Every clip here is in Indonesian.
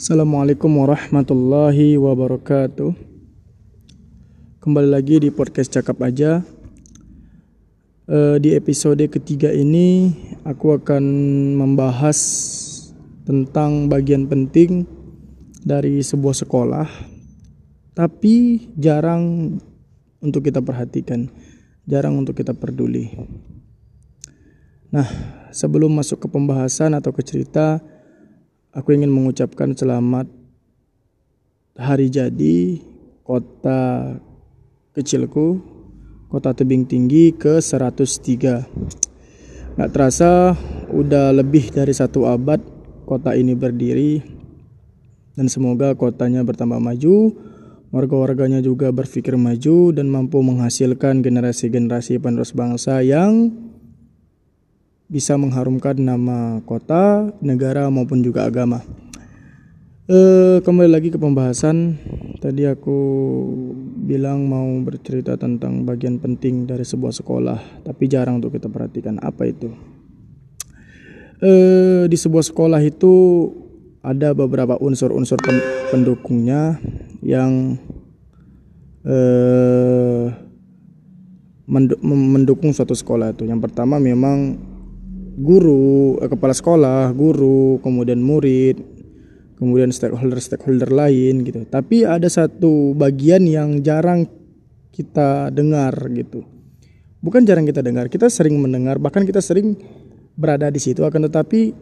Assalamualaikum warahmatullahi wabarakatuh. Kembali lagi di podcast Cakap Aja. E, di episode ketiga ini aku akan membahas tentang bagian penting dari sebuah sekolah, tapi jarang untuk kita perhatikan, jarang untuk kita peduli. Nah, sebelum masuk ke pembahasan atau ke cerita, aku ingin mengucapkan selamat hari jadi kota kecilku, kota tebing tinggi ke 103. Gak terasa udah lebih dari satu abad kota ini berdiri dan semoga kotanya bertambah maju, warga-warganya juga berpikir maju dan mampu menghasilkan generasi-generasi penerus bangsa yang bisa mengharumkan nama kota, negara maupun juga agama. E, kembali lagi ke pembahasan. Tadi aku bilang mau bercerita tentang bagian penting dari sebuah sekolah, tapi jarang untuk kita perhatikan apa itu. E, di sebuah sekolah itu ada beberapa unsur-unsur pendukungnya yang e, mendukung suatu sekolah itu. Yang pertama memang guru, eh, kepala sekolah, guru, kemudian murid, kemudian stakeholder-stakeholder lain gitu. Tapi ada satu bagian yang jarang kita dengar gitu. Bukan jarang kita dengar, kita sering mendengar, bahkan kita sering berada di situ akan tetapi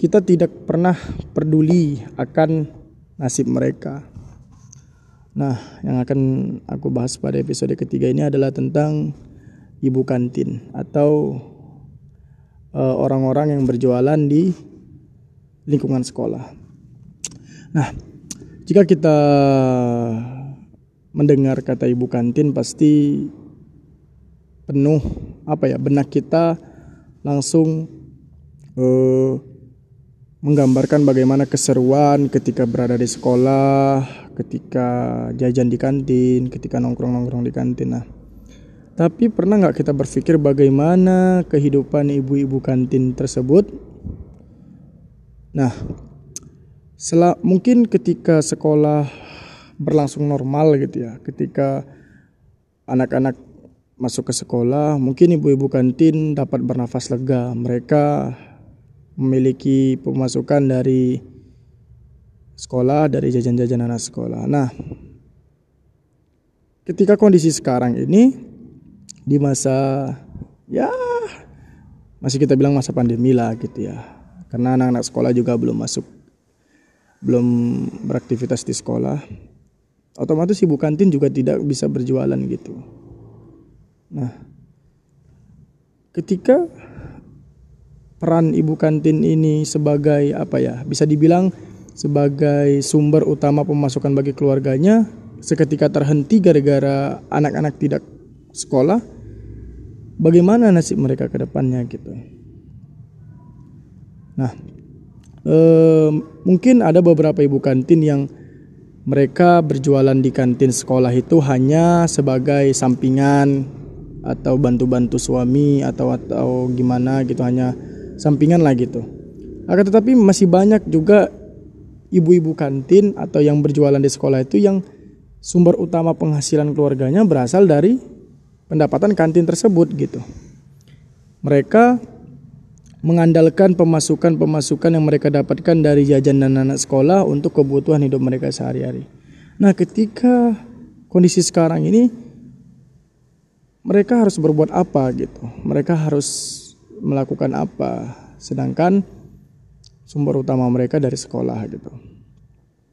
kita tidak pernah peduli akan nasib mereka. Nah, yang akan aku bahas pada episode ketiga ini adalah tentang ibu kantin atau orang-orang yang berjualan di lingkungan sekolah. Nah, jika kita mendengar kata ibu kantin pasti penuh apa ya benak kita langsung uh, menggambarkan bagaimana keseruan ketika berada di sekolah, ketika jajan di kantin, ketika nongkrong-nongkrong di kantin. Nah, tapi pernah nggak kita berpikir bagaimana kehidupan ibu-ibu kantin tersebut? Nah, mungkin ketika sekolah berlangsung normal gitu ya, ketika anak-anak masuk ke sekolah, mungkin ibu-ibu kantin dapat bernafas lega. Mereka memiliki pemasukan dari sekolah, dari jajan-jajan anak sekolah. Nah, ketika kondisi sekarang ini di masa ya masih kita bilang masa pandemi lah gitu ya. Karena anak-anak sekolah juga belum masuk belum beraktivitas di sekolah. Otomatis ibu kantin juga tidak bisa berjualan gitu. Nah ketika peran ibu kantin ini sebagai apa ya bisa dibilang sebagai sumber utama pemasukan bagi keluarganya seketika terhenti gara-gara anak-anak tidak sekolah bagaimana nasib mereka ke depannya gitu. Nah, eh, mungkin ada beberapa ibu kantin yang mereka berjualan di kantin sekolah itu hanya sebagai sampingan atau bantu-bantu suami atau atau gimana gitu hanya sampingan lah gitu. Akan tetapi masih banyak juga ibu-ibu kantin atau yang berjualan di sekolah itu yang sumber utama penghasilan keluarganya berasal dari pendapatan kantin tersebut gitu. Mereka mengandalkan pemasukan-pemasukan yang mereka dapatkan dari jajan dan anak sekolah untuk kebutuhan hidup mereka sehari-hari. Nah, ketika kondisi sekarang ini mereka harus berbuat apa gitu. Mereka harus melakukan apa sedangkan sumber utama mereka dari sekolah gitu.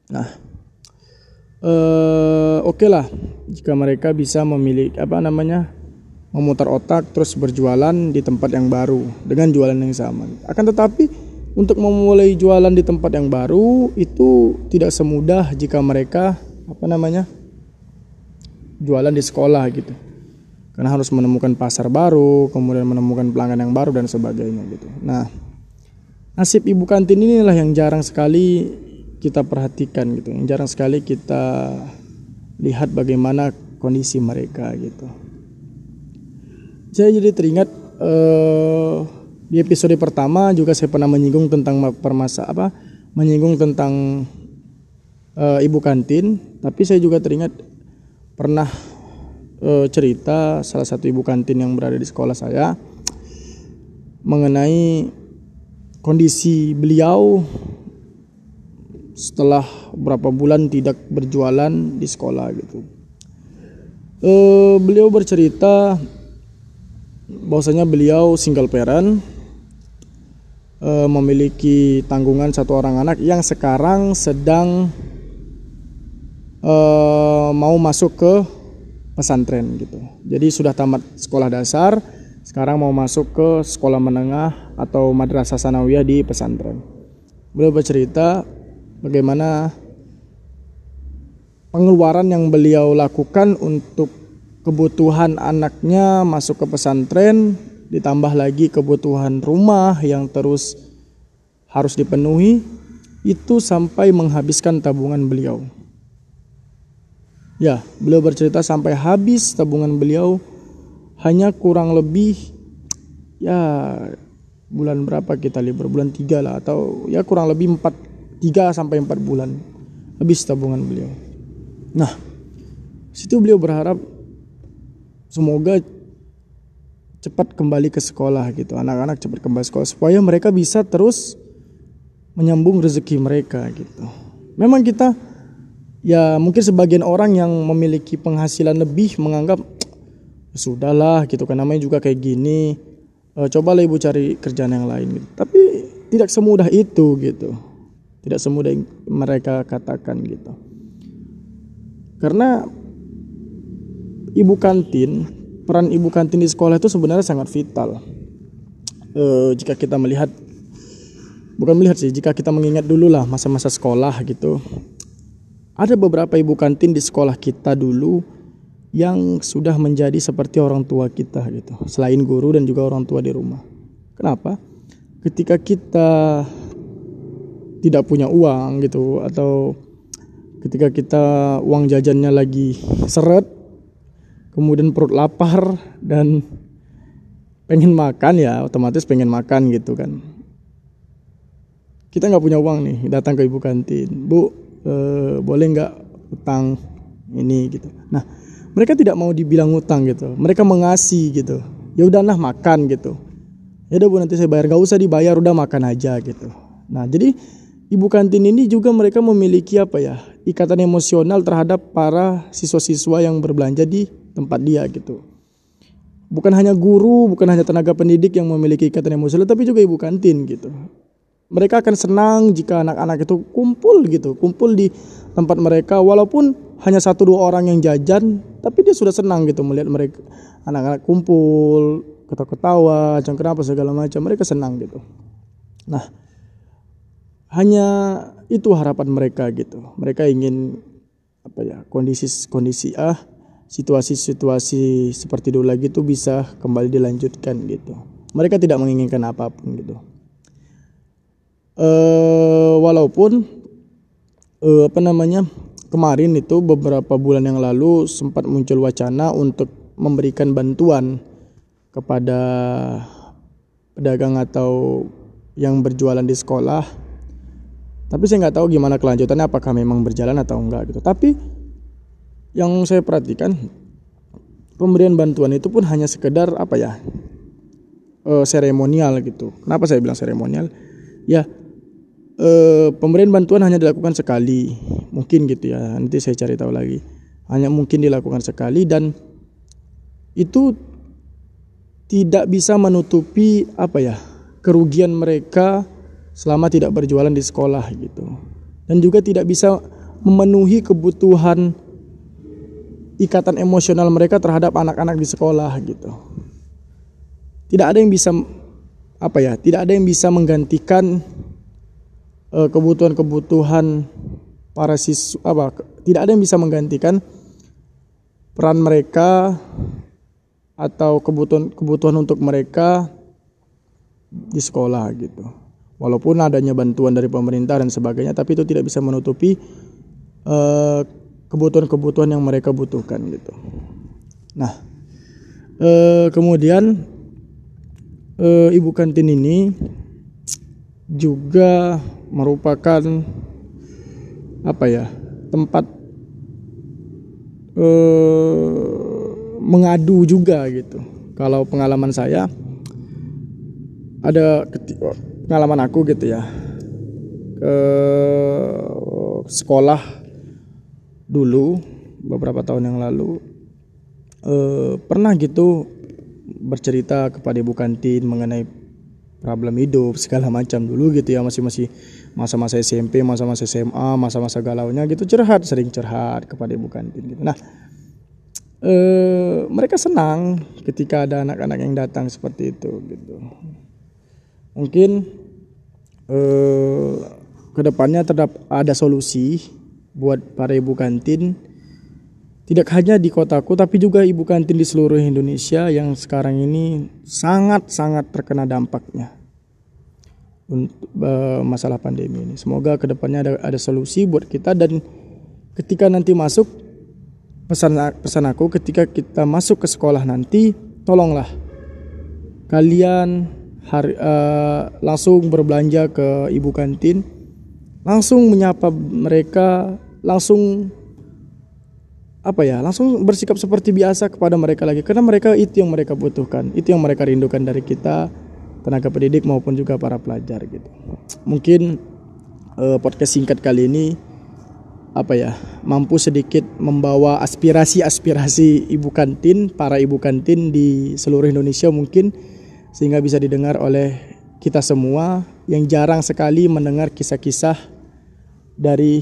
Nah, uh, oke okay lah jika mereka bisa memiliki apa namanya memutar otak terus berjualan di tempat yang baru dengan jualan yang sama. Akan tetapi untuk memulai jualan di tempat yang baru itu tidak semudah jika mereka apa namanya jualan di sekolah gitu. Karena harus menemukan pasar baru, kemudian menemukan pelanggan yang baru dan sebagainya gitu. Nah, nasib ibu kantin inilah yang jarang sekali kita perhatikan gitu. Yang jarang sekali kita lihat bagaimana kondisi mereka gitu. Saya jadi teringat uh, di episode pertama juga saya pernah menyinggung tentang permasa apa menyinggung tentang uh, ibu kantin, tapi saya juga teringat pernah uh, cerita salah satu ibu kantin yang berada di sekolah saya mengenai kondisi beliau setelah beberapa bulan tidak berjualan di sekolah gitu. Uh, beliau bercerita bahwasanya beliau single parent uh, memiliki tanggungan satu orang anak yang sekarang sedang uh, mau masuk ke pesantren gitu. Jadi sudah tamat sekolah dasar, sekarang mau masuk ke sekolah menengah atau madrasah sanawiyah di pesantren. Beliau bercerita bagaimana pengeluaran yang beliau lakukan untuk kebutuhan anaknya masuk ke pesantren ditambah lagi kebutuhan rumah yang terus harus dipenuhi itu sampai menghabiskan tabungan beliau. Ya, beliau bercerita sampai habis tabungan beliau hanya kurang lebih ya bulan berapa kita libur bulan tiga lah atau ya kurang lebih empat tiga sampai empat bulan habis tabungan beliau. Nah, situ beliau berharap semoga cepat kembali ke sekolah gitu anak-anak cepat kembali sekolah supaya mereka bisa terus menyambung rezeki mereka gitu. Memang kita ya mungkin sebagian orang yang memiliki penghasilan lebih menganggap sudahlah gitu kan. Namanya juga kayak gini. E, cobalah ibu cari kerjaan yang lain gitu. Tapi tidak semudah itu gitu tidak semudah yang mereka katakan gitu karena ibu kantin peran ibu kantin di sekolah itu sebenarnya sangat vital e, jika kita melihat bukan melihat sih jika kita mengingat dulu lah masa-masa sekolah gitu ada beberapa ibu kantin di sekolah kita dulu yang sudah menjadi seperti orang tua kita gitu. Selain guru dan juga orang tua di rumah. Kenapa? Ketika kita tidak punya uang gitu atau ketika kita uang jajannya lagi seret kemudian perut lapar dan pengen makan ya otomatis pengen makan gitu kan kita nggak punya uang nih datang ke ibu kantin bu eh, boleh nggak utang ini gitu. Nah mereka tidak mau dibilang utang gitu, mereka mengasih gitu. Ya udah nah makan gitu. Ya udah bu nanti saya bayar, nggak usah dibayar udah makan aja gitu. Nah jadi ibu kantin ini juga mereka memiliki apa ya ikatan emosional terhadap para siswa-siswa yang berbelanja di tempat dia gitu. Bukan hanya guru, bukan hanya tenaga pendidik yang memiliki ikatan emosional, tapi juga ibu kantin gitu mereka akan senang jika anak-anak itu kumpul gitu, kumpul di tempat mereka walaupun hanya satu dua orang yang jajan, tapi dia sudah senang gitu melihat mereka anak-anak kumpul, ketawa-ketawa, apa segala macam, mereka senang gitu. Nah, hanya itu harapan mereka gitu. Mereka ingin apa ya kondisi kondisi ah situasi-situasi seperti dulu lagi itu bisa kembali dilanjutkan gitu. Mereka tidak menginginkan apa pun gitu uh, walaupun uh, apa namanya kemarin itu beberapa bulan yang lalu sempat muncul wacana untuk memberikan bantuan kepada pedagang atau yang berjualan di sekolah tapi saya nggak tahu gimana kelanjutannya apakah memang berjalan atau enggak gitu. Tapi yang saya perhatikan pemberian bantuan itu pun hanya sekedar apa ya uh, seremonial gitu. Kenapa saya bilang seremonial? Ya eh, pemberian bantuan hanya dilakukan sekali mungkin gitu ya. Nanti saya cari tahu lagi. Hanya mungkin dilakukan sekali dan itu tidak bisa menutupi apa ya kerugian mereka selama tidak berjualan di sekolah gitu dan juga tidak bisa memenuhi kebutuhan ikatan emosional mereka terhadap anak-anak di sekolah gitu tidak ada yang bisa apa ya tidak ada yang bisa menggantikan Eh, kebutuhan-kebutuhan para siswa apa tidak ada yang bisa menggantikan peran mereka atau kebutuhan kebutuhan untuk mereka di sekolah gitu. Walaupun adanya bantuan dari pemerintah dan sebagainya, tapi itu tidak bisa menutupi eh, kebutuhan-kebutuhan yang mereka butuhkan gitu. Nah, uh, kemudian uh, ibu kantin ini juga merupakan apa ya tempat uh, mengadu juga gitu. Kalau pengalaman saya ada pengalaman aku gitu ya. Ke sekolah dulu beberapa tahun yang lalu uh, pernah gitu bercerita kepada ibu kantin mengenai problem hidup segala macam. Dulu gitu ya masih masih masa-masa SMP masa-masa SMA masa-masa galaunya gitu curhat sering curhat kepada ibu kantin gitu. Nah eh, mereka senang ketika ada anak-anak yang datang seperti itu gitu mungkin eh, ke depannya terdapat ada solusi buat para ibu kantin tidak hanya di kotaku tapi juga ibu kantin di seluruh Indonesia yang sekarang ini sangat-sangat terkena dampaknya untuk uh, masalah pandemi ini. Semoga ke depannya ada ada solusi buat kita dan ketika nanti masuk pesan pesan aku ketika kita masuk ke sekolah nanti tolonglah kalian hari, uh, langsung berbelanja ke ibu kantin. Langsung menyapa mereka langsung apa ya langsung bersikap seperti biasa kepada mereka lagi. Karena mereka itu yang mereka butuhkan itu yang mereka rindukan dari kita tenaga pendidik maupun juga para pelajar gitu. Mungkin uh, podcast singkat kali ini apa ya mampu sedikit membawa aspirasi-aspirasi ibu kantin para ibu kantin di seluruh Indonesia mungkin sehingga bisa didengar oleh kita semua yang jarang sekali mendengar kisah-kisah dari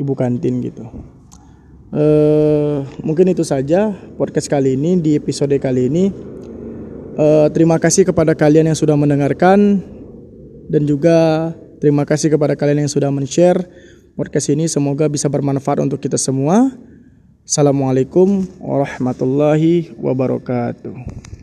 ibu kantin gitu. Uh, mungkin itu saja podcast kali ini di episode kali ini. Uh, terima kasih kepada kalian yang sudah mendengarkan dan juga terima kasih kepada kalian yang sudah men-share podcast ini. Semoga bisa bermanfaat untuk kita semua. Assalamualaikum warahmatullahi wabarakatuh.